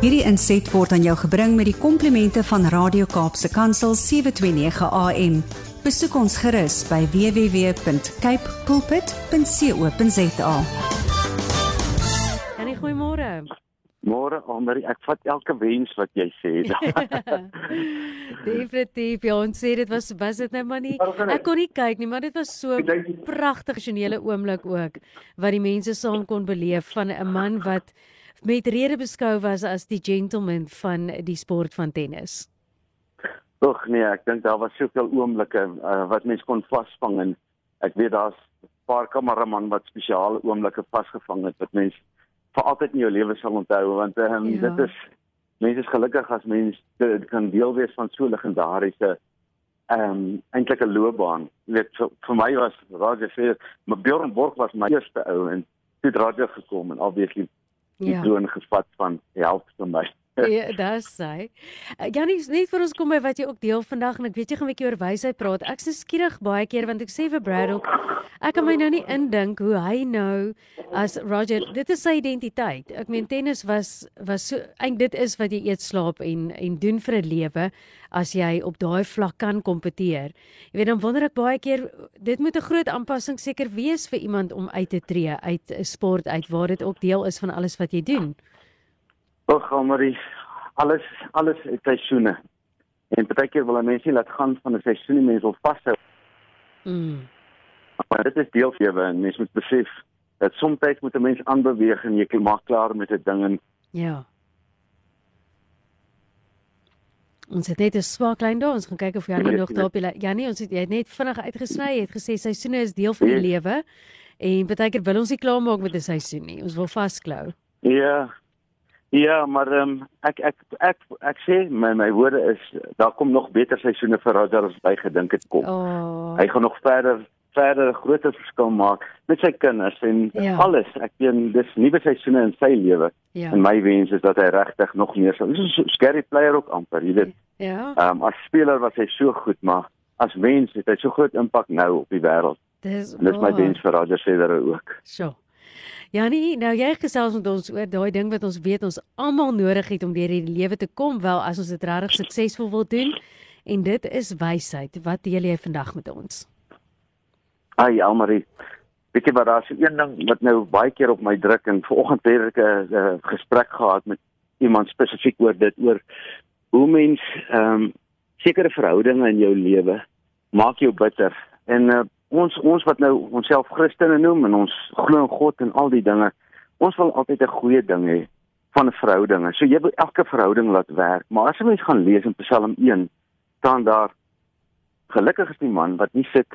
Hierdie inset word aan jou gebring met die komplimente van Radio Kaapse Kansel 729 AM. Besoek ons gerus by www.cape pulpit.co.za. En goeiemôre. Môre Amber, ek vat elke wens wat jy sê. Definitief. Ja, ons sê dit was was dit nou maar nie. Ek kon nie kyk nie, maar dit was so pragtig genele oomblik ook wat die mense saam kon beleef van 'n man wat met rede beskou was as die gentleman van die sport van tennis. Ag nee, ek dink daar was soveel oomblikke uh, wat mense kon vasvang en ek weet daar's 'n paar kameraman wat spesiale oomblikke vasgevang het wat mense vir altyd in jou lewe sal onthou want um, ja. dit is mense is gelukkig as mense kan deel wees van so legendariese ehm um, eintlik 'n loopbaan. Jy weet vir, vir my was Roger Federer, maar Bjorn Borg was my eerste ou en toe Roger gekom en obviously die ja. droon gespat van help vir my. Ja, dis sy. Uh, Janie, net vir ons kom by wat jy ook deel vandag en ek weet jy gaan 'n bietjie oor wysheid praat. Ek's so skieurig baie keer want ek sê vir Brad ook ek kan my nou nie indink hoe hy nou as Roger, dit is sy identiteit. Ek meen tennis was was so eintlik dit is wat jy eet, slaap en en doen vir 'n lewe as jy op daai vlak kan kompeteer. Jy weet dan wonder ek baie keer dit moet 'n groot aanpassing seker wees vir iemand om uit te tree uit 'n sport uit waar dit ook deel is van alles wat jy doen. Ag, Marie, alles alles het seisoene. En baie keer wil mense nie laat gaan van 'n seisoen nie, mense wil vashou. Mm. Maar dit is deel van lewe en mense moet besef dat soms moet 'n mens aanbeweeg en jy maak klaar met 'n ding en Ja. Ons het net 'n swak klein daar, ons gaan kyk of Janie nog daar op die Janie, ons het jy het net vinnig uitgesny, jy het gesê seisoene is deel van die yes. lewe en baie keer wil ons nie klaar maak met 'n seisoen nie. Ons wil vasklou. Ja, Ja, maar um, ek ek ek ek sê my my woorde is daar kom nog beter seisoene vir Roger as by gedink het kom. Oh. Hy gaan nog verder verder 'n groot verskil maak met sy kinders en ja. alles. Ek sien dis nuwe seisoene in sy lewe. Ja. En my wens is dat hy regtig nog meer sal. Dis 'n scary player ook amper, jy weet. Ja. Ehm um, as speler was hy so goed, maar as mens het hy so groot impak nou op die wêreld. Dis dis my wens vir Roger Federer ook. So. Janie, nou jy gesels met ons oor daai ding wat ons weet ons almal nodig het om deur hierdie lewe te kom, wel as ons dit regtig suksesvol wil doen. En dit is wysheid. Wat deel jy vandag met ons? Ai, Almarie. Weet jy wat daar is een ding wat nou baie keer op my druk en vanoggend het ek 'n gesprek gehad met iemand spesifiek oor dit oor hoe mens ehm um, sekere verhoudinge in jou lewe maak jou bitter. En uh, ons ons wat nou onsself Christene noem en ons glo in God en al die dinge, ons wil altyd 'n goeie ding hê van 'n verhouding. So jy wil elke verhouding laat werk, maar as jy mens gaan lees in Psalm 1, staan daar gelukkig is die man wat nie sit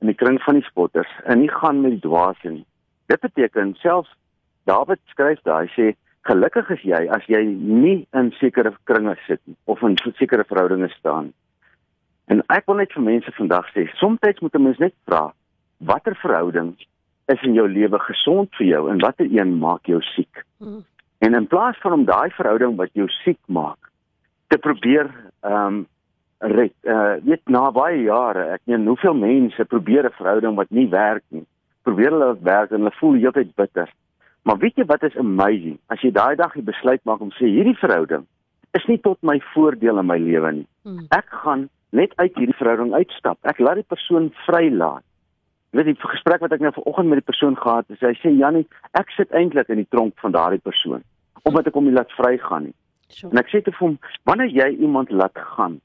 in die kring van die spotters en nie gaan met die dwaase nie. Dit beteken selfs Dawid skryf daar, hy sê gelukkig is jy as jy nie in sekere kringe sit nie of in sekere verhoudinge staan nie. En ek wil net vir mense vandag sê, soms moet 'n mens net vra, watter verhouding is in jou lewe gesond vir jou en watter een maak jou siek? Mm. En in plaas van om daai verhouding wat jou siek maak te probeer ehm um, red, uh weet na baie jare, ek meen hoeveel mense probeer 'n verhouding wat nie werk nie. Probeer hulle wat werk en hulle voel heeltyd bitter. Maar weet jy wat is amazing? As jy daai dag die besluit maak om sê hierdie verhouding is nie tot my voordeel in my lewe nie. Mm. Ek gaan net uit hierdie verhouding uitstap. Ek laat die persoon vrylaat. Jy weet die gesprek wat ek nou vanoggend met die persoon gehad het, hy sê Jannie, ek sit eintlik in die tronk van daardie persoon omdat ek hom nie laat vrygaan nie. Sure. En ek sê te hom, wanneer jy iemand laat gaan,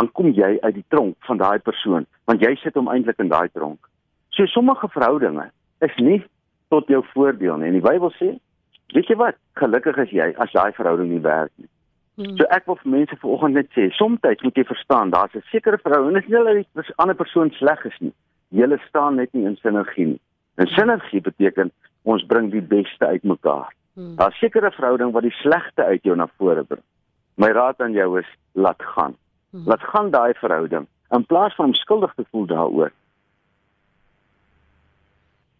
dan kom jy uit die tronk van daai persoon, want jy sit hom eintlik in daai tronk. So sommige verhoudinge is nie tot jou voordeel nie. En die Bybel sê, weet jy wat? Gelukkig is jy as daai verhouding nie werk nie. Hmm. So ek wil vir mense vanoggend net sê, soms moet jy verstaan, daar's 'n sekere verhouding, is nie dat die ander persoon sleg is nie. Julle staan net nie in sinergie nie. En sinergie beteken ons bring die beste uit mekaar. Hmm. Daar's sekere verhouding wat die slegte uit jou na vore bring. My raad aan jou is laat gaan. Hmm. Laat gaan daai verhouding in plaas van om skuldig te voel daaroor.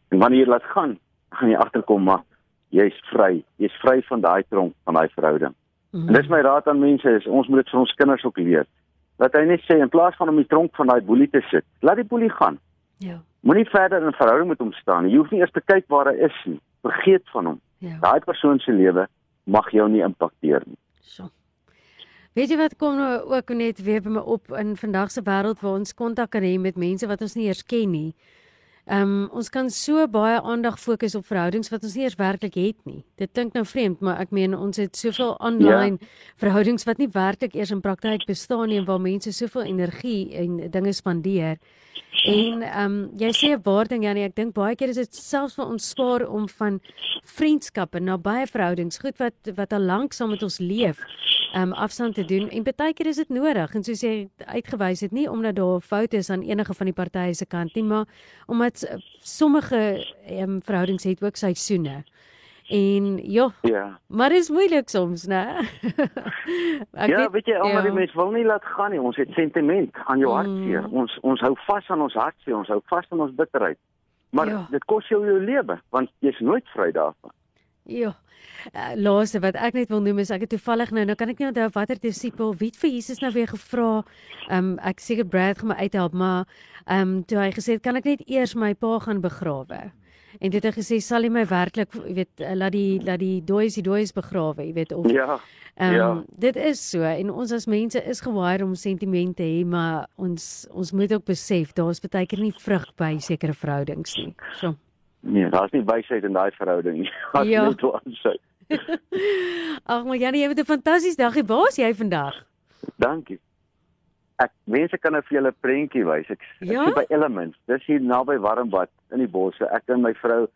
En wanneer jy laat gaan, gaan jy agterkom maar jy's vry. Jy's vry van daai tronk van daai verhouding. -hmm. En dis my raad aan mense is ons moet dit vir ons kinders ook leer. Dat hy net sê in plaas van om die tronk van daai boelie te sit, laat die boelie gaan. Ja. Moenie verder in verhouding met hom staan nie. Jy hoef nie eers te kyk waar hy is nie. Vergeet van hom. Ja. Daai persoon se lewe mag jou nie impakteer nie. So. Weet jy wat kom nou ook net weer by my op in vandag se wêreld waar ons kontak kan hê met mense wat ons nie eers ken nie. Ehm um, ons kan so baie aandag fokus op verhoudings wat ons nie eers werklik het nie. Dit klink nou vreemd, maar ek meen ons het soveel online ja. verhoudings wat nie werklik eers in praktyk bestaan nie en waar mense soveel energie en dinge spandeer. En ehm um, jy sê 'n waar ding Janie, ek dink baie keer is dit selfs vir ons spaar om van vriendskappe na baie verhoudings, goed wat wat al lank saam met ons leef, um, afstand te doen. En baie keer is dit nodig. En soos jy uitgewys het, nie omdat daar foute is aan enige van die partye se kant nie, maar omdat sommige ehm um, verhoudings het ook seisoene. En ja. Ja. Maar dit is moeilik soms, né? ja, weet, weet jy, almal ja. die mense wil nie laat gaan nie. Ons het sentiment aan jou mm. hartseer. Ons ons hou vas aan ons hartseer, ons hou vas aan ons bitterheid. Maar ja. dit kos jou jou lewe want jy's nooit vry daarvan. Ja. Uh, laaste wat ek net wil noem is ek het toevallig nou nou kan ek nie onthou watter disipel wie het vir Jesus nou weer gevra. Ehm um, ek seker Brad gaan my uithelp, maar ehm um, toe hy gesê het kan ek net eers my pa gaan begrawe. En dit het gesê sal jy my werklik weet eh, laat die laat die dooies die dooies begrawe, jy weet of Ja. Um, ja. dit is so en ons as mense is gewaaid om sentimente te hê, maar ons ons moet ook besef daar's baie keer nie vrug by sekere verhoudings nie. So. Nee, daar's nie wysheid in daai verhouding nie. Wat ja. net aansê. Ag maar Janie, jy het 'n fantastiese dag. Waar is jy vandag? Dankie ek mense kan nou vir julle 'n prentjie wys. Ek, ja? ek is by Elements. Dis hier naby Warmbad in die bosse. Ek en my vrou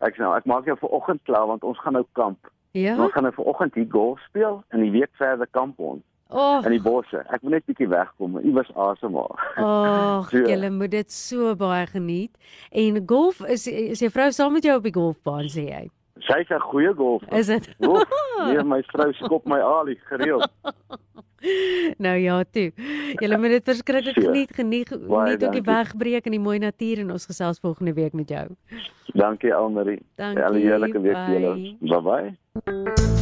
ek nou ek maak jou vir oggend klaar want ons gaan nou kamp. Ja. Ons gaan nou vir oggend hier golf speel en die week verder kamp ons. Oh. In die bosse. Ek moet net bietjie wegkom. U was asemhaal. Ag, so. julle moet dit so baie geniet. En golf is is jou vrou saam met jou op die golfbaan sê jy? Sy's 'n goeie golfer. Is dit? Nee, my vrou skop my alie gereeld. nou ja, toe. Julle moet dit verskriklik geniet, geniet, geniet ook die wegbreek in die mooi natuur en ons gesels volgende week met jou. Dankie Almarie. Dankie. 'n Heerlike week vir julle. Bye bye.